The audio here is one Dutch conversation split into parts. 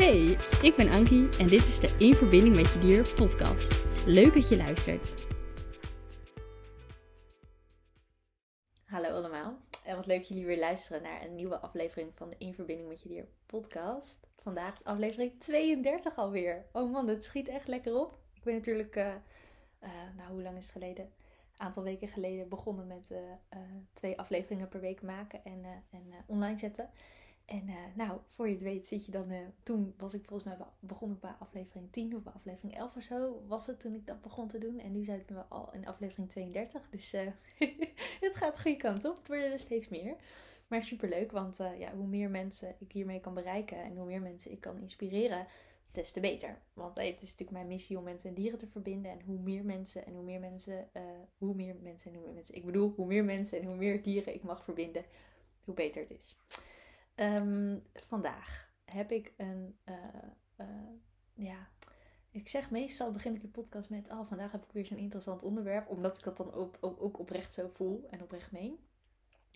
Hey, ik ben Ankie en dit is de In Verbinding met Je Dier podcast. Leuk dat je luistert. Hallo allemaal en wat leuk dat jullie weer luisteren naar een nieuwe aflevering van de In Verbinding met Je Dier podcast. Vandaag aflevering 32 alweer. Oh man, het schiet echt lekker op. Ik ben natuurlijk, uh, nou hoe lang is het geleden? Een aantal weken geleden begonnen met uh, twee afleveringen per week maken en, en online zetten. En uh, nou, voor je het weet zit je dan... Uh, toen was ik volgens mij... begon ik bij aflevering 10 of bij aflevering 11 of zo was het toen ik dat begon te doen. En nu zitten we al in aflevering 32. Dus uh, het gaat de goede kant op. Het worden er steeds meer. Maar superleuk, want ja, hoe meer mensen ik hiermee kan bereiken... en hoe meer mensen ik kan inspireren, des te beter. Want het is natuurlijk mijn missie om mensen en dieren te verbinden. En hoe meer mensen en hoe meer mensen... hoe meer mensen en hoe meer mensen... Ik bedoel, hoe meer mensen en hoe meer dieren ik mag verbinden... hoe beter het is. Ehm, vandaag heb ik een, uh, uh, ja, ik zeg meestal begin ik de podcast met, oh vandaag heb ik weer zo'n interessant onderwerp, omdat ik dat dan ook, ook, oprecht zo voel en oprecht meen.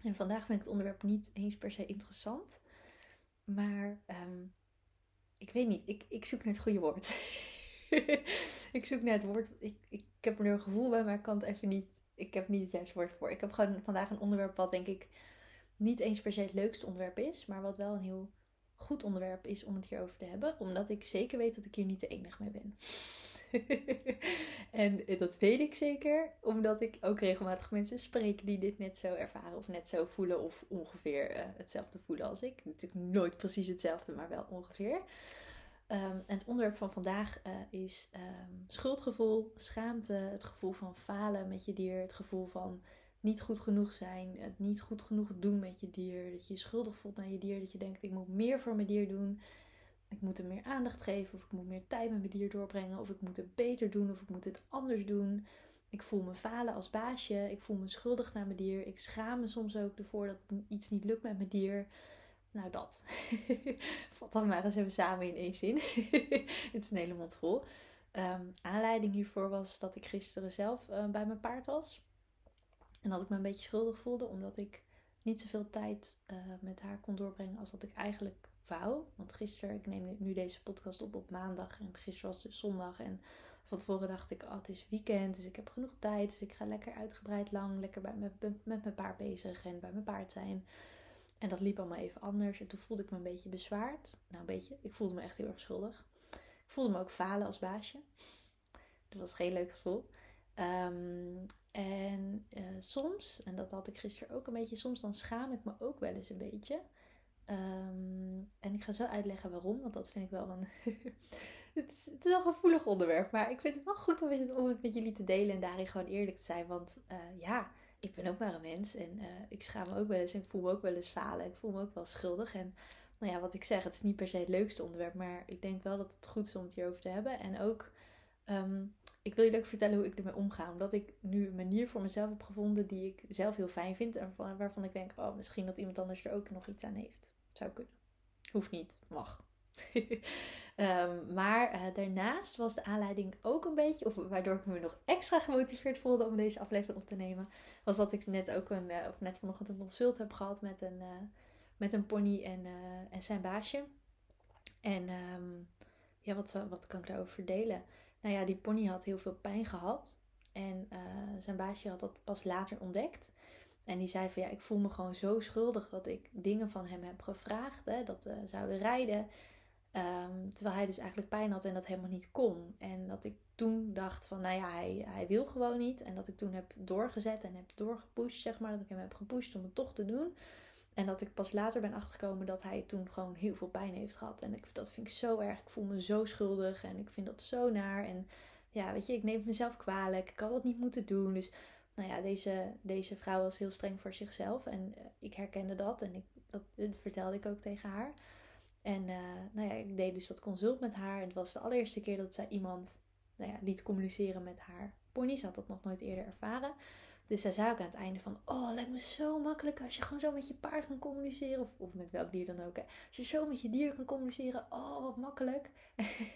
En vandaag vind ik het onderwerp niet eens per se interessant, maar um, ik weet niet, ik, ik zoek naar het goede woord. ik zoek naar het woord, ik, ik, heb er een gevoel bij, maar ik kan het even niet, ik heb niet het juiste woord voor. Ik heb gewoon vandaag een onderwerp wat denk ik niet eens per se het leukste onderwerp is, maar wat wel een heel goed onderwerp is om het hierover te hebben, omdat ik zeker weet dat ik hier niet de enige mee ben. en dat weet ik zeker, omdat ik ook regelmatig mensen spreek die dit net zo ervaren of net zo voelen of ongeveer uh, hetzelfde voelen als ik. Natuurlijk nooit precies hetzelfde, maar wel ongeveer. Um, en het onderwerp van vandaag uh, is um, schuldgevoel, schaamte, het gevoel van falen met je dier, het gevoel van niet goed genoeg zijn, het niet goed genoeg doen met je dier, dat je je schuldig voelt naar je dier, dat je denkt ik moet meer voor mijn dier doen, ik moet hem meer aandacht geven of ik moet meer tijd met mijn dier doorbrengen of ik moet het beter doen of ik moet het anders doen. Ik voel me falen als baasje, ik voel me schuldig naar mijn dier, ik schaam me soms ook ervoor dat iets niet lukt met mijn dier. Nou, dat. Vat dan maar eens even samen in één zin. het is een hele mond vol. Um, aanleiding hiervoor was dat ik gisteren zelf uh, bij mijn paard was. En dat ik me een beetje schuldig voelde, omdat ik niet zoveel tijd uh, met haar kon doorbrengen als wat ik eigenlijk wou. Want gisteren, ik neem nu deze podcast op op maandag en gisteren was het zondag. En van tevoren dacht ik, oh, het is weekend, dus ik heb genoeg tijd. Dus ik ga lekker uitgebreid lang, lekker bij met, met mijn paard bezig en bij mijn paard zijn. En dat liep allemaal even anders. En toen voelde ik me een beetje bezwaard. Nou, een beetje. Ik voelde me echt heel erg schuldig. Ik voelde me ook falen als baasje. Dat was geen leuk gevoel. Um, en uh, soms, en dat had ik gisteren ook een beetje, soms dan schaam ik me ook wel eens een beetje. Um, en ik ga zo uitleggen waarom, want dat vind ik wel een. het, is, wel een gevoelig onderwerp, maar ik vind het wel goed om het, om het met jullie te delen en daarin gewoon eerlijk te zijn. Want uh, ja, ik ben ook maar een mens en uh, ik schaam me ook wel eens en ik voel me ook wel eens falen. Ik voel me ook wel schuldig. En nou ja, wat ik zeg, het is niet per se het leukste onderwerp, maar ik denk wel dat het goed is om het hierover te hebben. En ook Um, ik wil jullie ook vertellen hoe ik ermee omga. Omdat ik nu een manier voor mezelf heb gevonden die ik zelf heel fijn vind. En waarvan ik denk, oh, misschien dat iemand anders er ook nog iets aan heeft. Zou kunnen. Hoeft niet, mag. um, maar uh, daarnaast was de aanleiding ook een beetje, of waardoor ik me nog extra gemotiveerd voelde om deze aflevering op te nemen, was dat ik net ook een, uh, of net vanochtend een consult heb gehad met een, uh, met een pony en, en zijn baasje. En um, ja, wat, wat kan ik daarover verdelen? Nou ja, die pony had heel veel pijn gehad. En uh, zijn baasje had dat pas later ontdekt. En die zei van ja, ik voel me gewoon zo schuldig dat ik dingen van hem heb gevraagd. Hè, dat we zouden rijden. Um, terwijl hij dus eigenlijk pijn had en dat helemaal niet kon. En dat ik toen dacht van nou ja, hij, hij wil gewoon niet. En dat ik toen heb doorgezet en heb doorgepusht, zeg maar. Dat ik hem heb gepusht om het toch te doen. En dat ik pas later ben achtergekomen dat hij toen gewoon heel veel pijn heeft gehad. En ik, dat vind ik zo erg. Ik voel me zo schuldig en ik vind dat zo naar. En ja, weet je, ik neem het mezelf kwalijk. Ik had dat niet moeten doen. Dus nou ja, deze, deze vrouw was heel streng voor zichzelf. En uh, ik herkende dat en ik, dat, vertelde ik ook tegen haar. En uh, nou ja, ik deed dus dat consult met haar. En het was de allereerste keer dat zij iemand nou ja, liet communiceren met haar pony. Ze had dat nog nooit eerder ervaren. Dus zij zei ook aan het einde van, oh, het lijkt me zo makkelijk als je gewoon zo met je paard kan communiceren. Of, of met welk dier dan ook. Hè. Als je zo met je dier kan communiceren, oh, wat makkelijk.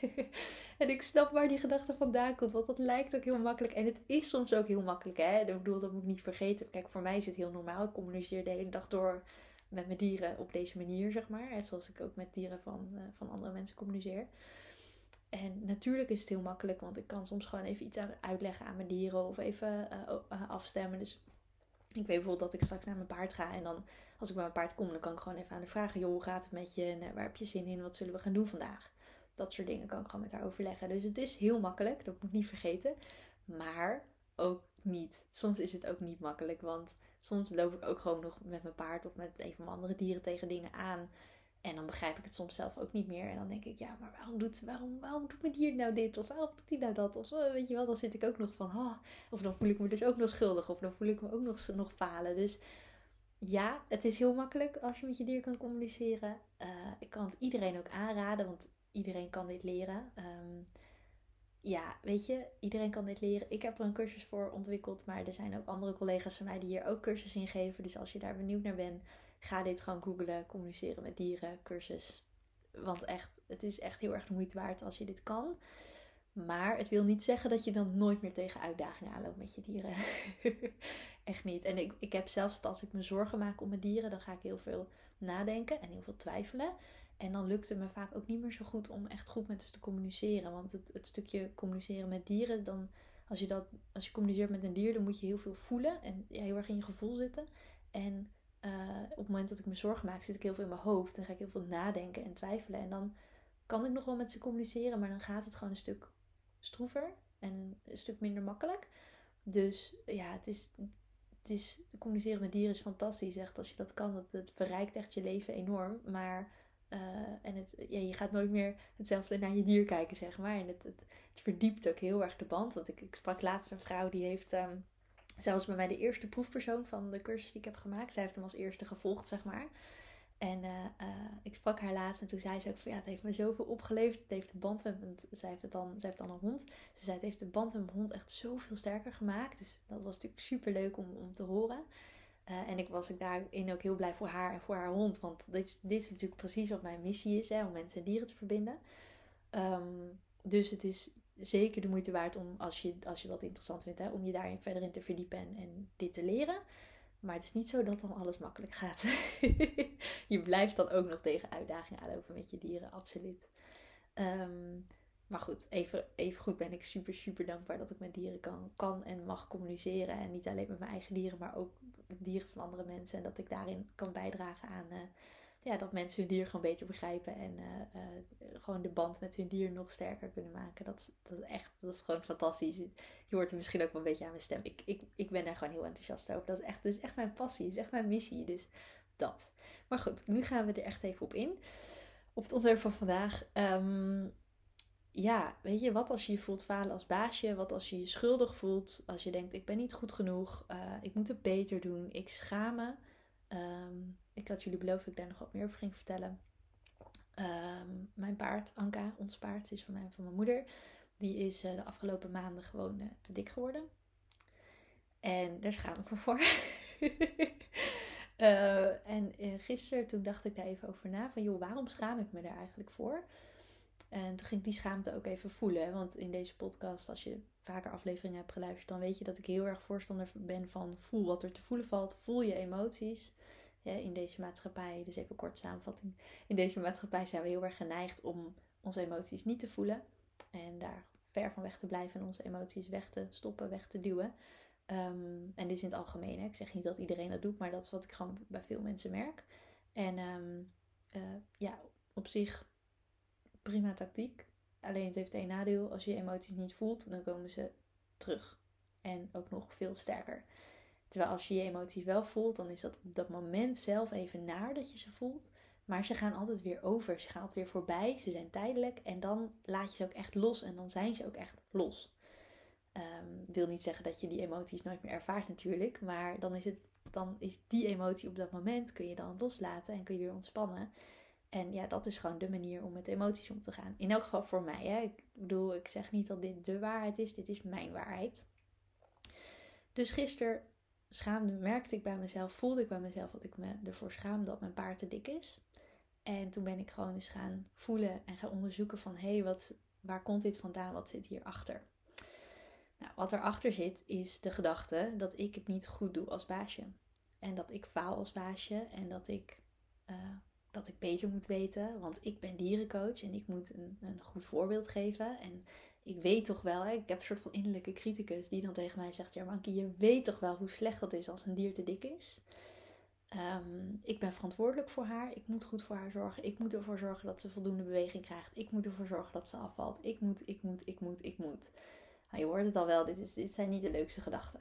en ik snap waar die gedachte vandaan komt, want dat lijkt ook heel makkelijk. En het is soms ook heel makkelijk, hè. Ik bedoel, dat moet ik niet vergeten. Kijk, voor mij is het heel normaal. Ik communiceer de hele dag door met mijn dieren op deze manier, zeg maar. Zoals ik ook met dieren van, uh, van andere mensen communiceer. En natuurlijk is het heel makkelijk, want ik kan soms gewoon even iets uitleggen aan mijn dieren of even uh, afstemmen. Dus ik weet bijvoorbeeld dat ik straks naar mijn paard ga en dan als ik bij mijn paard kom, dan kan ik gewoon even aan de vragen: joh, hoe gaat het met je? En waar heb je zin in? Wat zullen we gaan doen vandaag? Dat soort dingen kan ik gewoon met haar overleggen. Dus het is heel makkelijk, dat moet ik niet vergeten. Maar ook niet. Soms is het ook niet makkelijk, want soms loop ik ook gewoon nog met mijn paard of met een van mijn andere dieren tegen dingen aan. En dan begrijp ik het soms zelf ook niet meer. En dan denk ik, ja, maar waarom doet, waarom, waarom doet mijn dier nou dit? Of waarom doet hij nou dat? Of weet je wel, dan zit ik ook nog van, oh, of dan voel ik me dus ook nog schuldig. Of dan voel ik me ook nog, nog falen. Dus ja, het is heel makkelijk als je met je dier kan communiceren. Uh, ik kan het iedereen ook aanraden, want iedereen kan dit leren. Um, ja, weet je, iedereen kan dit leren. Ik heb er een cursus voor ontwikkeld, maar er zijn ook andere collega's van mij die hier ook cursus in geven. Dus als je daar benieuwd naar bent, ga dit gewoon googlen. Communiceren met dieren, cursus. Want echt, het is echt heel erg de moeite waard als je dit kan. Maar het wil niet zeggen dat je dan nooit meer tegen uitdagingen aanloopt met je dieren. echt niet. En ik, ik heb zelfs dat als ik me zorgen maak om mijn dieren, dan ga ik heel veel nadenken en heel veel twijfelen. En dan lukt het me vaak ook niet meer zo goed om echt goed met ze te communiceren. Want het, het stukje communiceren met dieren, dan, als, je dat, als je communiceert met een dier, dan moet je heel veel voelen en heel erg in je gevoel zitten. En uh, op het moment dat ik me zorgen maak, zit ik heel veel in mijn hoofd. Dan ga ik heel veel nadenken en twijfelen. En dan kan ik nog wel met ze communiceren, maar dan gaat het gewoon een stuk stroever en een stuk minder makkelijk. Dus ja, het is, het is communiceren met dieren is fantastisch. Als je dat kan, dat, verrijkt echt je leven enorm. Maar uh, en het, ja, je gaat nooit meer hetzelfde naar je dier kijken, zeg maar. En het, het, verdiept ook heel erg de band. Want ik, ik sprak laatst een vrouw die heeft. Um, zij was bij mij de eerste proefpersoon van de cursus die ik heb gemaakt. Zij heeft hem als eerste gevolgd, zeg maar. En uh, uh, ik sprak haar laatst en toen zei ze ook van ja, het heeft me zoveel opgeleverd. Het heeft de band met zij heeft, het dan, zij heeft dan een hond. Ze zei het heeft de band met mijn hond echt zoveel sterker gemaakt. Dus dat was natuurlijk super leuk om, om te horen. Uh, en ik was ik daarin ook heel blij voor haar en voor haar hond. Want dit, dit is natuurlijk precies wat mijn missie is: hè, om mensen en dieren te verbinden. Um, dus het is zeker de moeite waard om, als je, als je dat interessant vindt, hè, om je daarin verder in te verdiepen en, dit te leren. Maar het is niet zo dat dan alles makkelijk gaat. je blijft dan ook nog tegen uitdagingen aanlopen met je dieren, absoluut. Um, maar goed, even, even goed ben ik super, super dankbaar dat ik met dieren kan, kan en mag communiceren. En niet alleen met mijn eigen dieren, maar ook dieren van andere mensen. En dat ik daarin kan bijdragen aan uh, ja, dat mensen hun dier gewoon beter begrijpen. En uh, uh, gewoon de band met hun dier nog sterker kunnen maken. Dat is, dat is echt, dat is gewoon fantastisch. Je hoort er misschien ook wel een beetje aan mijn stem. Ik, ik, ik ben daar gewoon heel enthousiast over. Dat is echt, dat is echt mijn passie. Dat is echt mijn missie. Dus dat. Maar goed, nu gaan we er echt even op in. Op het onderwerp van vandaag. Um, ja, weet je, wat als je je voelt falen als baasje? Wat als je je schuldig voelt? Als je denkt, ik ben niet goed genoeg. Uh, ik moet het beter doen. Ik schaam me. Um, ik had jullie beloofd dat ik daar nog wat meer over ging vertellen. Um, mijn paard, Anka, ons paard, is van mij en van mijn moeder. Die is uh, de afgelopen maanden gewoon uh, te dik geworden. En daar schaam ik me voor. en gisteren toen dacht ik daar even over na. Van joh, waarom schaam ik me daar eigenlijk voor? En toen ging ik die schaamte ook even voelen. Want in deze podcast, als je vaker afleveringen hebt geluisterd, dan weet je dat ik heel erg voorstander ben van voel wat er te voelen valt. Voel je emoties. In deze maatschappij, dus even kort samenvatting. In deze maatschappij zijn we heel erg geneigd om onze emoties niet te voelen. En daar ver van weg te blijven en onze emoties weg te stoppen, weg te duwen. Um, en dit is in het algemeen. Hè. Ik zeg niet dat iedereen dat doet, maar dat is wat ik gewoon bij veel mensen merk. En um, uh, ja, op zich prima tactiek. Alleen het heeft één nadeel. Als je emoties niet voelt, dan komen ze terug. En ook nog veel sterker. Terwijl als je je emoties wel voelt, dan is dat op dat moment zelf even naar dat je ze voelt. Maar ze gaan altijd weer over. Ze gaan altijd weer voorbij. Ze zijn tijdelijk. En dan laat je ze ook echt los. En dan zijn ze ook echt los. Um, wil niet zeggen dat je die emoties nooit meer ervaart natuurlijk. Maar dan is, het, dan is die emotie op dat moment kun je dan loslaten. En kun je weer ontspannen. En ja, dat is gewoon de manier om met emoties om te gaan. In elk geval voor mij. Hè. Ik bedoel, ik zeg niet dat dit de waarheid is. Dit is mijn waarheid. Dus gisteren schaamde, merkte ik bij mezelf, voelde ik bij mezelf dat ik me ervoor schaamde dat mijn paard te dik is. En toen ben ik gewoon eens gaan voelen en gaan onderzoeken van... hé, hey, wat, waar komt dit vandaan? Wat zit hierachter? Nou, wat erachter zit is de gedachte dat ik het niet goed doe als baasje. En dat ik faal als baasje. En dat ik, eh, dat ik beter moet weten. Want ik ben dierencoach en ik moet een, een goed voorbeeld geven. En ik weet toch wel, hè, ik heb een soort van innerlijke criticus die dan tegen mij zegt: Ja, Mankie, je weet toch wel hoe slecht dat is als een dier te dik is. Ehm, ik ben verantwoordelijk voor haar. Ik moet goed voor haar zorgen. Ik moet ervoor zorgen dat ze voldoende beweging krijgt. Ik moet ervoor zorgen dat ze afvalt. Ik moet, ik moet, ik moet, ik moet. Nou, je hoort het al wel, dit, is, dit zijn niet de leukste gedachten.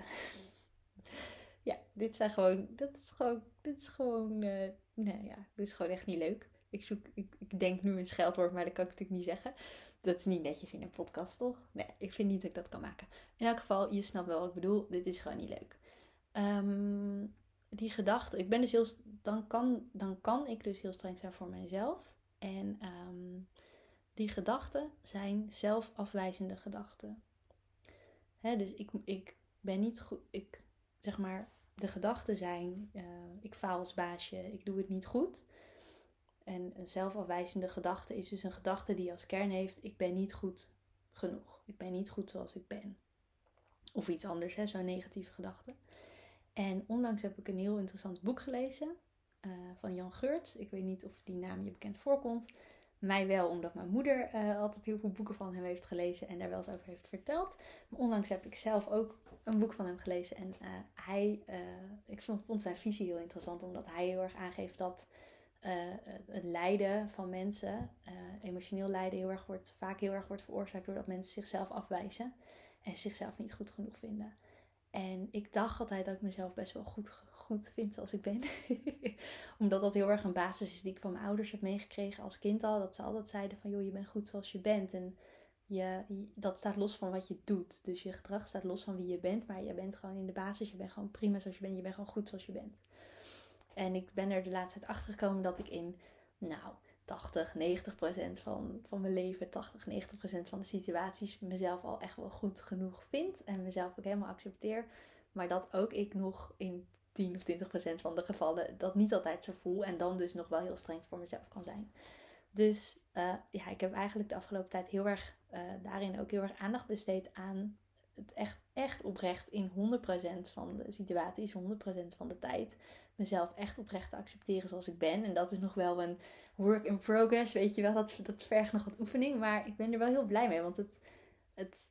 ja, dit zijn gewoon, dat is gewoon, dit is gewoon, uh, ja, dit is gewoon echt niet leuk. Ik, zoek, ik, ik denk nu een scheldwoord, maar dat kan ik natuurlijk niet zeggen. Dat is niet netjes in een podcast, toch? Nee, ik vind niet dat ik dat kan maken. In elk geval, je snapt wel wat ik bedoel. Dit is gewoon niet leuk. Um, die gedachte, ik ben dus heel, dan kan, dan kan ik dus heel streng zijn voor mijzelf. En um, die gedachten zijn zelfafwijzende gedachten. dus ik, ik ben niet goed, ik zeg maar, de gedachten zijn, uh, ik faal als baasje, ik doe het niet goed. En een zelfafwijzende gedachte is dus een gedachte die als kern heeft, ik ben niet goed genoeg. Ik ben niet goed zoals ik ben. Of iets anders, zo'n negatieve gedachte. En onlangs heb ik een heel interessant boek gelezen uh, van Jan Geurts. Ik weet niet of die naam je bekend voorkomt. Mij wel, omdat mijn moeder uh, altijd heel veel boeken van hem heeft gelezen en daar wel eens over heeft verteld. Maar onlangs heb ik zelf ook een boek van hem gelezen. En uh, hij, ik vond, zijn visie heel interessant, omdat hij heel erg aangeeft dat het lijden van mensen, emotioneel lijden, heel erg wordt, vaak heel erg wordt veroorzaakt doordat mensen zichzelf afwijzen en zichzelf niet goed genoeg vinden. En ik dacht altijd dat ik mezelf best wel goed, goed vind zoals ik ben. Omdat dat heel erg een basis is die ik van mijn ouders heb meegekregen als kind al. Dat ze altijd zeiden van joh, je bent goed zoals je bent. En je, dat staat los van wat je doet. Dus je gedrag staat los van wie je bent. Maar je bent gewoon in de basis, je bent gewoon prima zoals je bent. Je bent gewoon goed zoals je bent. En ik ben er de laatste tijd achter gekomen dat ik in, nou, 80, 90 procent van, van mijn leven, 80, 90 procent van de situaties mezelf al echt wel goed genoeg vind. En mezelf ook helemaal accepteer. Maar dat ook ik nog in 10 of 20 procent van de gevallen dat niet altijd zo voel. En dan dus nog wel heel streng voor mezelf kan zijn. Dus uh, ja, ik heb eigenlijk de afgelopen tijd heel erg uh, daarin ook heel erg aandacht besteed aan het echt, echt oprecht in 100% van de situaties, 100% van de tijd mezelf echt oprecht te accepteren zoals ik ben. En dat is nog wel een work in progress, weet je wel. Dat, dat vergt nog wat oefening, maar ik ben er wel heel blij mee. Want het, het,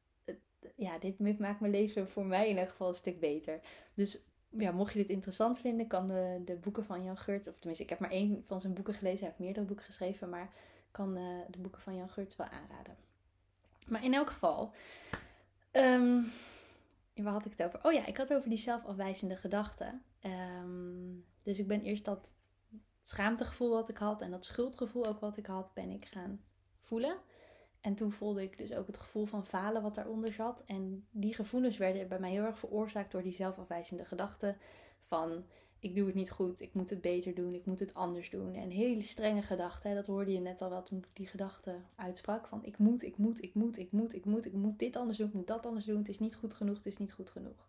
ja, dit maakt mijn leven voor mij in elk geval een stuk beter. Dus ja, mocht je dit interessant vinden, kan de, de boeken van Jan Geurts, of tenminste, ik heb maar één van zijn boeken gelezen. Hij heeft meerdere boeken geschreven, maar kan de, eh, de boeken van Jan Geurts wel aanraden. Maar in elk geval, um, waar had ik het over? Oh ja, ik had het over die zelfafwijzende gedachten. Um, dus ik ben eerst dat schaamtegevoel wat ik had en dat schuldgevoel ook wat ik had, ben ik gaan voelen. En toen voelde ik dus ook het gevoel van falen wat daaronder zat. En die gevoelens werden bij mij heel erg veroorzaakt door die zelfafwijzende gedachten van ik doe het niet goed, ik moet het beter doen, ik moet het anders doen. En hele strenge gedachten, dat hoorde je net al wel toen ik die gedachten uitsprak. Van ik moet, ik moet, ik moet, ik moet, ik moet, ik moet dit anders doen, ik moet dat anders doen. Het is niet goed genoeg, het is niet goed genoeg.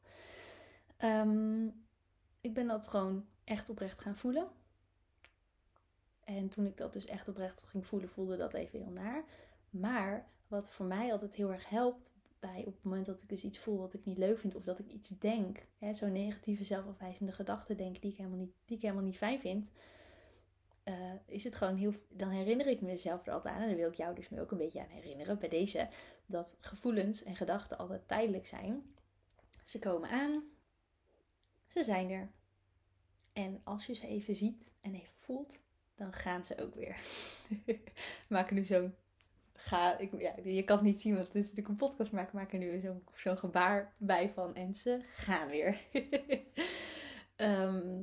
Um, ik ben dat gewoon echt oprecht gaan voelen. En toen ik dat dus echt oprecht ging voelen, voelde dat even heel naar. Maar wat voor mij altijd heel erg helpt bij op het moment dat ik dus iets voel wat ik niet leuk vind of dat ik iets denk, zo'n negatieve zelfafwijzende gedachte denk die ik helemaal niet, die ik helemaal niet fijn vind, uh, is het gewoon heel. Dan herinner ik mezelf er altijd aan en dan wil ik jou dus nu ook een beetje aan herinneren bij deze, dat gevoelens en gedachten altijd tijdelijk zijn. Ze komen aan, ze zijn er. En als je ze even ziet en even voelt, dan gaan ze ook weer. maken nu zo'n. Ga, ik, ja, je kan het niet zien, want het is natuurlijk een podcast, ik maak er nu zo'n zo'n gebaar bij van. En ze gaan weer. Ehm,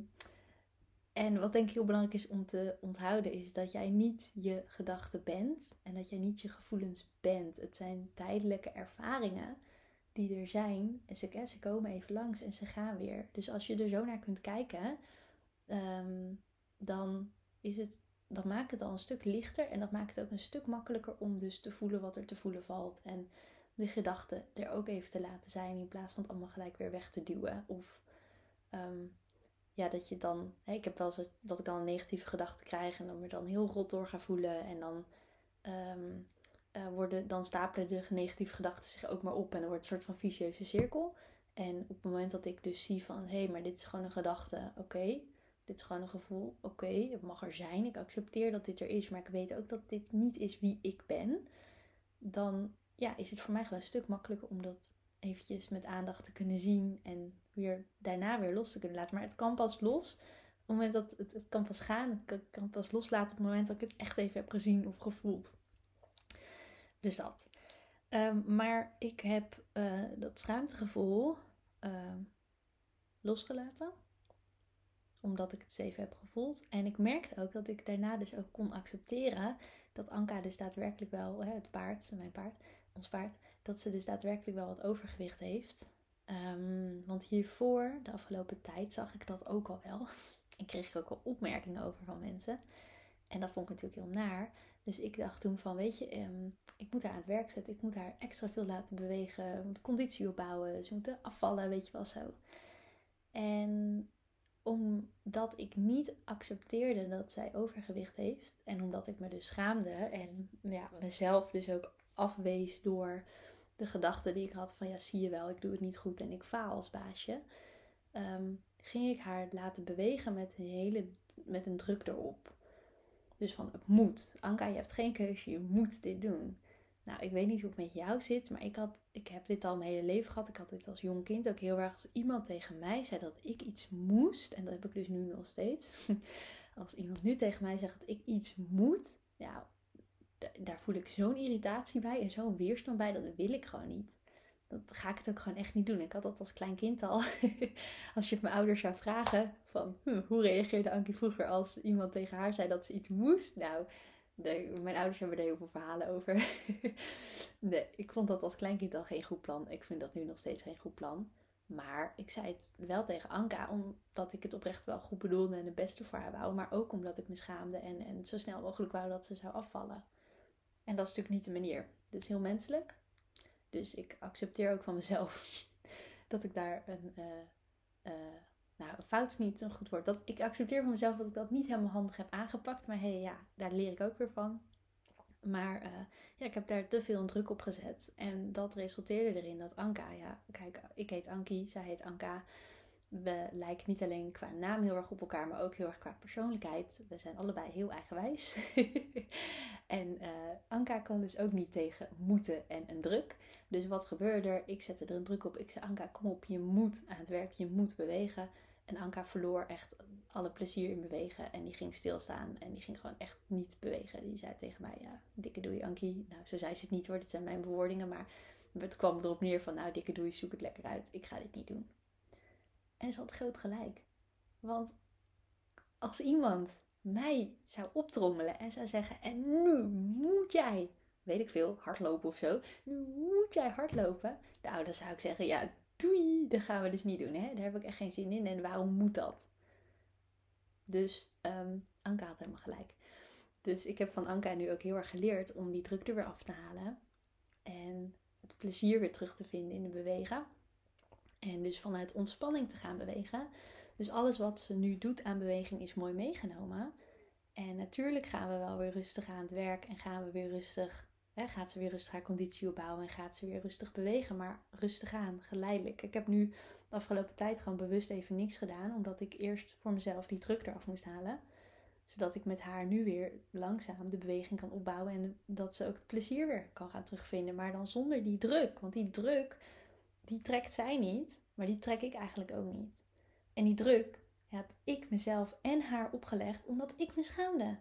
en wat denk ik heel belangrijk is om te onthouden, is dat jij niet je gedachten bent en dat jij niet je gevoelens bent. Het zijn tijdelijke ervaringen die er zijn. En ze, komen even langs en ze gaan weer. Dus als je er zo naar kunt kijken, ehm, dan, is het, dan maakt het al een stuk lichter. En dat maakt het ook een stuk makkelijker om dus te voelen wat er te voelen valt. En de gedachten er ook even te laten zijn. In plaats van het allemaal gelijk weer weg te duwen. Of ehm, ja, dat je dan. Ik heb wel eens dat ik dan een negatieve gedachte krijg. En dan me dan heel rot door ga voelen. En dan. Um, uh, worden, dan stapelen de negatieve gedachten zich ook maar op en dan wordt een soort van vicieuze cirkel. En op het moment dat ik dus zie van, hé, hey, maar dit is gewoon een gedachte, oké. Dit is gewoon een gevoel, oké, het mag er zijn. Ik accepteer dat dit er is, maar ik weet ook dat dit niet is wie ik ben. Dan ja, is het voor mij gewoon een stuk makkelijker om dat eventjes met aandacht te kunnen zien en weer daarna weer los te kunnen laten. Maar het kan pas los op het moment dat het kan pas gaan, het kan pas loslaten op het moment dat ik het echt even heb gezien of gevoeld. Dus dat. Ehm, maar ik heb uh, dat schaamtegevoel uh, losgelaten. Omdat ik het eens even heb gevoeld. En ik merkte ook dat ik daarna dus ook kon accepteren dat Anka dus daadwerkelijk wel, het paard, mijn paard, ons paard, dat ze dus daadwerkelijk wel wat overgewicht heeft. Um, want hiervoor, de afgelopen tijd, zag ik dat ook al wel. En kreeg ik ook al opmerkingen over van mensen. En dat vond ik natuurlijk heel naar. Dus ik dacht toen van, weet je, um, ik moet haar aan het werk zetten. Ik moet haar extra veel laten bewegen. Moet conditie opbouwen. Ze moeten afvallen, weet je wel zo. En omdat ik niet accepteerde dat zij overgewicht heeft. En omdat ik me dus schaamde. En ja, mezelf dus ook afwees door de gedachte die ik had van ja, zie je wel, ik doe het niet goed en ik faal als baasje. Um, ging ik haar laten bewegen met een hele met een druk erop. Dus van het moet. Anka, je hebt geen keuze, je moet dit doen. Nou, ik weet niet hoe het met jou zit, maar ik, had, ik heb dit al mijn hele leven gehad. Ik had dit als jong kind ook heel erg. Als iemand tegen mij zei dat ik iets moest, en dat heb ik dus nu nog steeds. Als iemand nu tegen mij zegt dat ik iets moet, ja, daar voel ik zo'n irritatie bij en zo'n weerstand bij. Dat wil ik gewoon niet. Dat ga ik het ook gewoon echt niet doen. Ik had dat als klein kind al. als je mijn ouders zou vragen van hm, hoe reageerde Ankie vroeger als iemand tegen haar zei dat ze iets moest. Nou, de, mijn ouders hebben er heel veel verhalen over. nee, ik vond dat als kleinkind al geen goed plan. Ik vind dat nu nog steeds geen goed plan. Maar ik zei het wel tegen Anka omdat ik het oprecht wel goed bedoelde en het beste voor haar wou. Maar ook omdat ik me schaamde en, en zo snel mogelijk wou dat ze zou afvallen. En dat is natuurlijk niet de manier. Dit is heel menselijk. Dus ik accepteer ook van mezelf dat ik daar een. Uh, uh, nou, een fout is niet een goed woord. Dat, ik accepteer van mezelf dat ik dat niet helemaal handig heb aangepakt. Maar hé, hey, ja, daar leer ik ook weer van. Maar uh, ja, ik heb daar te veel druk op gezet. En dat resulteerde erin dat Anka, ja, kijk, ik heet Ankie, zij heet Anka we lijken niet alleen qua naam heel erg op elkaar, maar ook heel erg qua persoonlijkheid. We zijn allebei heel eigenwijs. en uh, Anka kan dus ook niet tegen moeten en een druk. Dus wat gebeurde er? Ik zette er een druk op. Ik zei: Anka, kom op, je moet aan het werk, je moet bewegen. En Anka verloor echt alle plezier in bewegen. En die ging stilstaan en die ging gewoon echt niet bewegen. Die zei tegen mij: Ja, dikke doei, Ankie. Nou, zo zei ze het niet hoor, dit zijn mijn bewoordingen. Maar het kwam erop neer van: Nou, dikke doei, zoek het lekker uit. Ik ga dit niet doen. En ze had groot gelijk. Want als iemand mij zou optrommelen en zou zeggen: En nu moet jij, weet ik veel, hardlopen of zo. Nu moet jij hardlopen. Nou, dan zou ik zeggen: Ja, doei, dat gaan we dus niet doen. Hè? Daar heb ik echt geen zin in. En waarom moet dat? Dus um, Anka had helemaal gelijk. Dus ik heb van Anka nu ook heel erg geleerd om die druk er weer af te halen. En het plezier weer terug te vinden in de bewegen. En dus vanuit ontspanning te gaan bewegen. Dus alles wat ze nu doet aan beweging is mooi meegenomen. En natuurlijk gaan we wel weer rustig aan het werk en gaan we weer rustig, hè, gaat ze weer rustig haar conditie opbouwen en gaat ze weer rustig bewegen, maar rustig aan, geleidelijk. Ik heb nu de afgelopen tijd gewoon bewust even niks gedaan, omdat ik eerst voor mezelf die druk eraf moest halen. Zodat ik met haar nu weer langzaam de beweging kan opbouwen en dat ze ook het plezier weer kan gaan terugvinden, maar dan zonder die druk. Want die druk, die trekt zij niet, maar die trek ik eigenlijk ook niet. En die druk heb ik mezelf en haar opgelegd omdat ik me schaamde.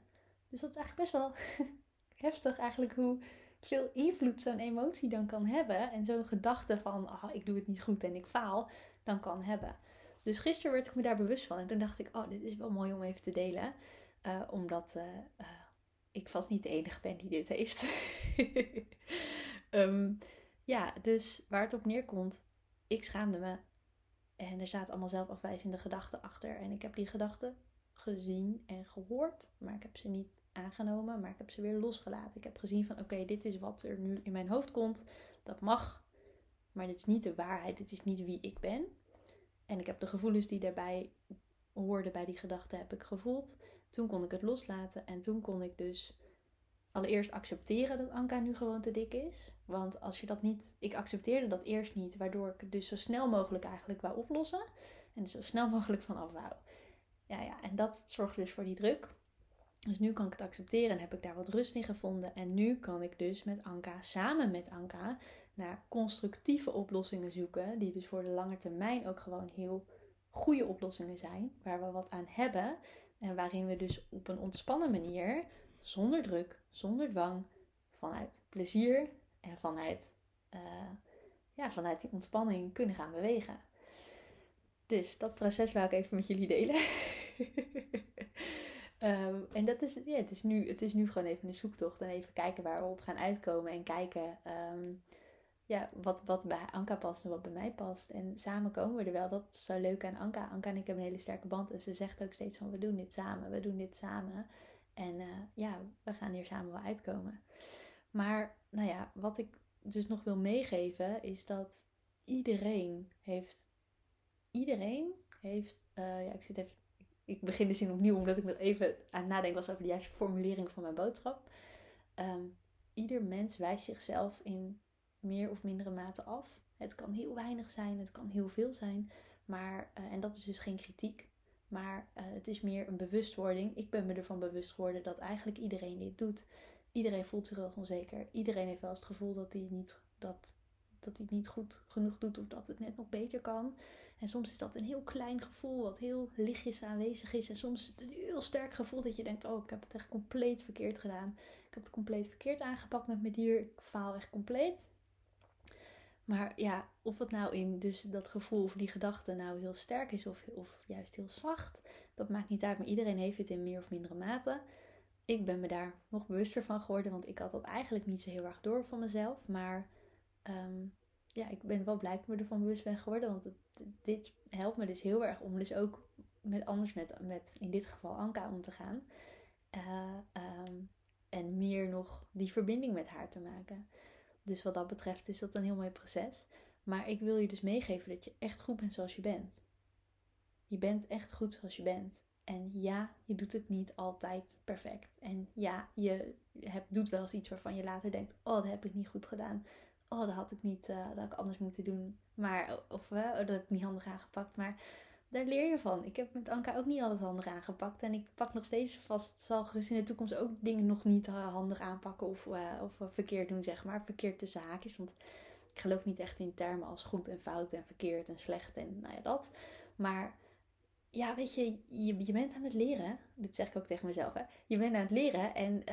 Dus dat is eigenlijk best wel heftig eigenlijk hoe veel invloed zo'n emotie dan kan hebben. En zo'n gedachte van, oh, ik doe het niet goed en ik faal, dan kan hebben. Dus gisteren werd ik me daar bewust van. En toen dacht ik, oh, dit is wel mooi om even te delen. Uh, omdat uh, uh, ik vast niet de enige ben die dit heeft. um, ja, dus waar het op neerkomt, ik schaamde me. En er zaten allemaal zelfafwijzende gedachten achter. En ik heb die gedachten gezien en gehoord, maar ik heb ze niet aangenomen, maar ik heb ze weer losgelaten. Ik heb gezien van oké, dit is wat er nu in mijn hoofd komt. Dat mag, maar dit is niet de waarheid. Dit is niet wie ik ben. En ik heb de gevoelens die daarbij hoorden bij die gedachten heb ik gevoeld. Toen kon ik het loslaten en toen kon ik dus allereerst accepteren dat Anka nu gewoon te dik is. Want als je dat niet. Ik accepteerde dat eerst niet, waardoor ik het dus zo snel mogelijk eigenlijk wou oplossen. En zo snel mogelijk vanaf wou. Ja, ja, en dat zorgt dus voor die druk. Dus nu kan ik het accepteren en heb ik daar wat rust in gevonden. En nu kan ik dus met Anka, samen met Anka, naar constructieve oplossingen zoeken. Die dus voor de lange termijn ook gewoon heel goede oplossingen zijn. Waar we wat aan hebben. En waarin we dus op een ontspannen manier, zonder druk, zonder dwang, vanuit plezier en vanuit, uh, ja, vanuit die ontspanning kunnen gaan bewegen. Dus dat proces wil ik even met jullie delen. Ehm, en dat is, ja, het, is nu, het is nu gewoon even een zoektocht. En even kijken waar we op gaan uitkomen. En kijken um, ja, wat, wat bij Anka past en wat bij mij past. En samen komen we er wel. Dat is zo leuk aan Anka. Anka en ik hebben een hele sterke band. En ze zegt ook steeds van we doen dit samen. We doen dit samen. En uh, ja, we gaan hier samen wel uitkomen. Maar nou ja, wat ik dus nog wil meegeven is dat iedereen heeft. Iedereen heeft. Uh, ja, ik zit even. Ik begin de zin opnieuw omdat ik nog even aan nadenken was over de juiste formulering van mijn boodschap. Um, ieder mens wijst zichzelf in meer of mindere mate af. Het kan heel weinig zijn, het kan heel veel zijn. Maar, uh, en dat is dus geen kritiek. Maar uh, het is meer een bewustwording. Ik ben me ervan bewust geworden dat eigenlijk iedereen dit doet. Iedereen voelt zich wel onzeker. Iedereen heeft wel eens het gevoel dat hij niet, dat, dat hij het niet goed genoeg doet of dat het net nog beter kan. En soms is dat een heel klein gevoel wat heel lichtjes aanwezig is. En soms is het een heel sterk gevoel dat je denkt: Oh, ik heb het echt compleet verkeerd gedaan. Ik heb het compleet verkeerd aangepakt met mijn dier. Ik faal echt compleet. Maar ja, of het nou in dus dat gevoel of die gedachte nou heel sterk is of, of juist heel zacht, dat maakt niet uit. Maar iedereen heeft het in meer of mindere mate. Ik ben me daar nog bewuster van geworden, want ik had dat eigenlijk niet zo heel erg door van mezelf. Maar um, ja, ik ben wel blij dat ik me ervan bewust ben geworden, want dit helpt me dus heel erg om dus ook met anders met, met in dit geval Anka om te gaan. Uh, um, en meer nog die verbinding met haar te maken. Dus wat dat betreft is dat een heel mooi proces. Maar ik wil je dus meegeven dat je echt goed bent zoals je bent. Je bent echt goed zoals je bent. En ja, je doet het niet altijd perfect. En ja, je hebt, doet wel eens iets waarvan je later denkt: Oh, dat heb ik niet goed gedaan. Oh, dat had ik niet, uh, dat had ik anders moeten doen. Maar, of uh, dat heb ik niet handig aangepakt. Maar daar leer je van. Ik heb met Anka ook niet alles handig aangepakt. En ik pak nog steeds vast, zal gerust in de toekomst ook dingen nog niet eh, handig aanpakken of, uh, of uh, verkeerd doen, zeg maar. Verkeerd tussen haakjes. Want ik geloof niet echt in termen als goed en fout en verkeerd en slecht en nou ja, dat. Maar ja, weet je, je, je bent aan het leren. Dit zeg ik ook tegen mezelf, hè. Je bent aan het leren en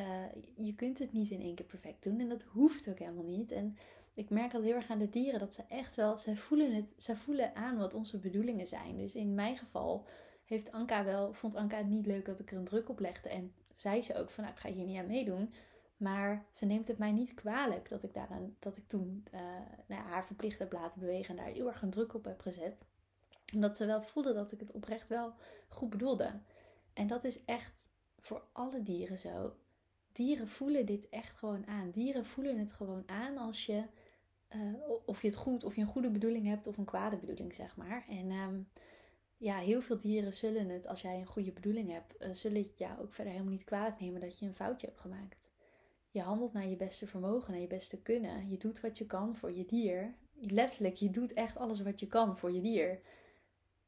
je kunt het niet in één keer perfect doen. En dat hoeft ook helemaal niet. En ik merk dat heel erg aan de dieren dat ze echt wel, ze voelen het, ze voelen aan wat onze bedoelingen zijn. Dus in mijn geval heeft Anka wel, vond Anka het niet leuk dat ik er een druk op legde. En zei ze ook van, nou, ik ga hier niet aan meedoen. Maar ze neemt het mij niet kwalijk dat ik, daaraan, dat ik toen uh, nou haar verplicht heb laten bewegen en daar heel erg een druk op heb gezet. Omdat ze wel voelde dat ik het oprecht wel goed bedoelde. En dat is echt voor alle dieren zo. Dieren voelen dit echt gewoon aan. Dieren voelen het gewoon aan als je uh, of je het goed, of je een goede bedoeling hebt of een kwade bedoeling, zeg maar. En um, ja, heel veel dieren zullen het, als jij een goede bedoeling hebt, uh, zullen het jou ook verder helemaal niet kwalijk nemen dat je een foutje hebt gemaakt. Je handelt naar je beste vermogen, naar je beste kunnen. Je doet wat je kan voor je dier. Letterlijk, je doet echt alles wat je kan voor je dier.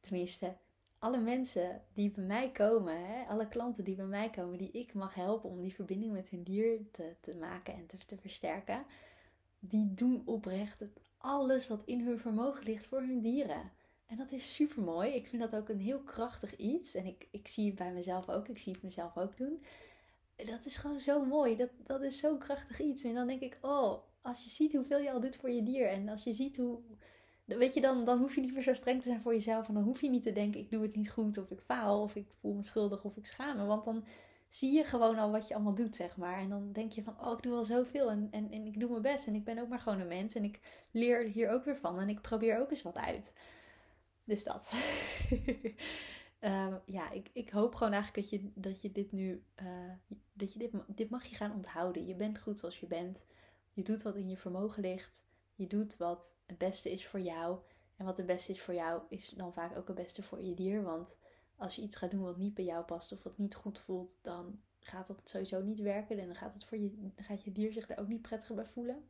Tenminste, alle mensen die bij mij komen, hè, alle klanten die bij mij komen, die ik mag helpen om die verbinding met hun dier te, te maken en te, te versterken die doen oprecht alles wat in hun vermogen ligt voor hun dieren. En dat is super mooi. Ik vind dat ook een heel krachtig iets. En ik, ik zie het bij mezelf ook. Ik zie het mezelf ook doen. Dat is gewoon zo mooi. Dat, dat is zo'n krachtig iets. En dan denk ik, oh, als je ziet hoeveel je al doet voor je dier. En als je ziet hoe. Weet je, dan, dan hoef je niet meer zo streng te zijn voor jezelf. En dan hoef je niet te denken, ik doe het niet goed. Of ik faal. Of ik voel me schuldig. Of ik schaam me. Want dan zie je gewoon al wat je allemaal doet, zeg maar. En dan denk je van, oh, ik doe al zoveel en, en, en ik doe mijn best. En ik ben ook maar gewoon een mens. En ik leer hier ook weer van. En ik probeer ook eens wat uit. Dus dat. um, ja, ik, ik hoop gewoon eigenlijk dat je, dat je dit nu, uh, dat je dit, dit mag je gaan onthouden. Je bent goed zoals je bent. Je doet wat in je vermogen ligt. Je doet wat het beste is voor jou. En wat het beste is voor jou, is dan vaak ook het beste voor je dier. Want als je iets gaat doen wat niet bij jou past of wat niet goed voelt, dan gaat dat sowieso niet werken. En dan gaat, het voor je, dan gaat je dier zich daar ook niet prettig bij voelen.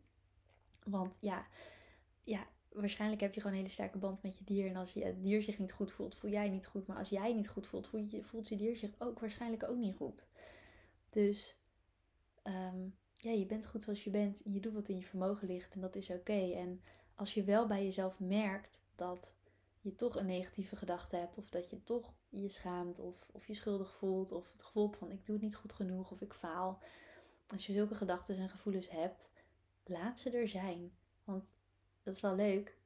Want ja, ja, waarschijnlijk heb je gewoon een hele sterke band met je dier. En als je het dier zich niet goed voelt, voel jij niet goed. Maar als jij niet goed voelt, voelt je, voelt je dier zich ook waarschijnlijk ook niet goed. Dus ehm, ja, je bent goed zoals je bent. En je doet wat in je vermogen ligt. En dat is oké. En als je wel bij jezelf merkt dat je toch een negatieve gedachte hebt. Of dat je toch je schaamt. Of, of je schuldig voelt. Of het gevoel van ik doe het niet goed genoeg. Of ik faal. Als je zulke gedachten en gevoelens hebt, laat ze er zijn. Want dat is wel leuk.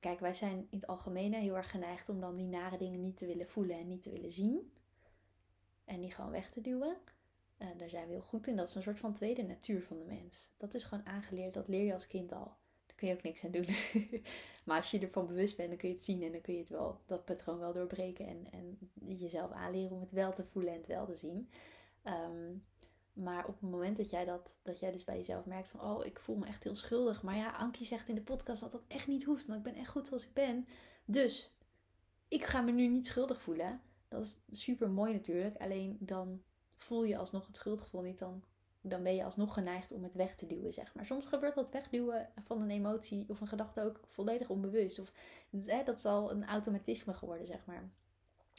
Kijk, wij zijn in het algemeen heel erg geneigd om dan die nare dingen niet te willen voelen en niet te willen zien. En die gewoon weg te duwen. Uh, daar zijn we heel goed in. Dat is een soort van tweede natuur van de mens. Dat is gewoon aangeleerd. Dat leer je als kind al. Kun je ook niks aan doen. maar als je ervan bewust bent, dan kun je het zien en dan kun je het wel, dat patroon wel doorbreken. En, en jezelf aanleren om het wel te voelen en het wel te zien. Um, maar op het moment dat jij, dat, dat jij dus bij jezelf merkt van... Oh, ik voel me echt heel schuldig. Maar ja, Ankie zegt in de podcast dat dat echt niet hoeft. Want ik ben echt goed zoals ik ben. Dus ik ga me nu niet schuldig voelen. Dat is super mooi natuurlijk. Alleen dan voel je alsnog het schuldgevoel niet. Dan, dan ben je alsnog geneigd om het weg te duwen, zeg maar. Soms gebeurt dat wegduwen van een emotie of een gedachte ook volledig onbewust. Of, hè, dat is al een automatisme geworden, zeg maar.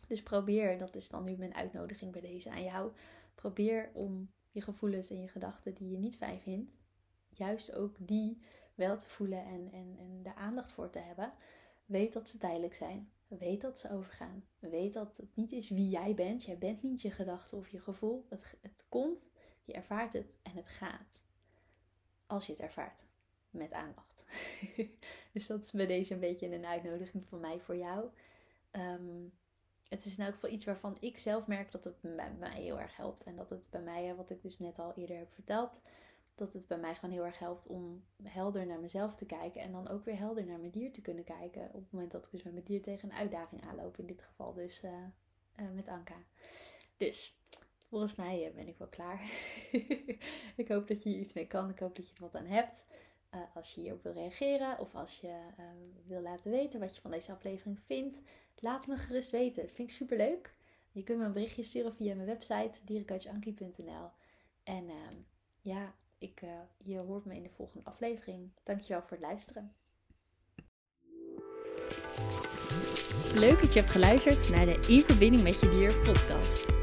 Dus probeer, dat is dan nu mijn uitnodiging bij deze aan jou. Probeer om je gevoelens en je gedachten die je niet fijn vindt, juist ook die wel te voelen en, en, en aandacht voor te hebben. Weet dat ze tijdelijk zijn. Weet dat ze overgaan. Weet dat het niet is wie jij bent. Jij bent niet je gedachte of je gevoel. Het komt, je ervaart het en het gaat. Als je het ervaart. Met aandacht. dus dat is bij deze een beetje een uitnodiging van mij voor jou. Um, het is in elk geval iets waarvan ik zelf merk dat het bij mij heel erg helpt. En dat het bij mij, wat ik dus net al eerder heb verteld, dat het bij mij gewoon heel erg helpt om helder naar mezelf te kijken. En dan ook weer helder naar mijn dier te kunnen kijken. Op het moment dat ik dus met mijn dier tegen een uitdaging aanloop. In dit geval dus uh, uh, met Anka. Dus volgens mij eh, ben ik wel klaar. ik hoop dat je hier iets mee kan. Ik hoop dat je er wat aan hebt. als je hierop wil reageren of als je wil laten weten wat je van deze aflevering vindt, Laat me gerust weten. Vind ik super leuk. Je kunt me een berichtje sturen via mijn website dierencoachankie.nl. En uh, ja, ik, uh, je hoort me in de volgende aflevering. Dankjewel voor het luisteren. Leuk dat je hebt geluisterd naar de In Verbinding met Je Dier podcast.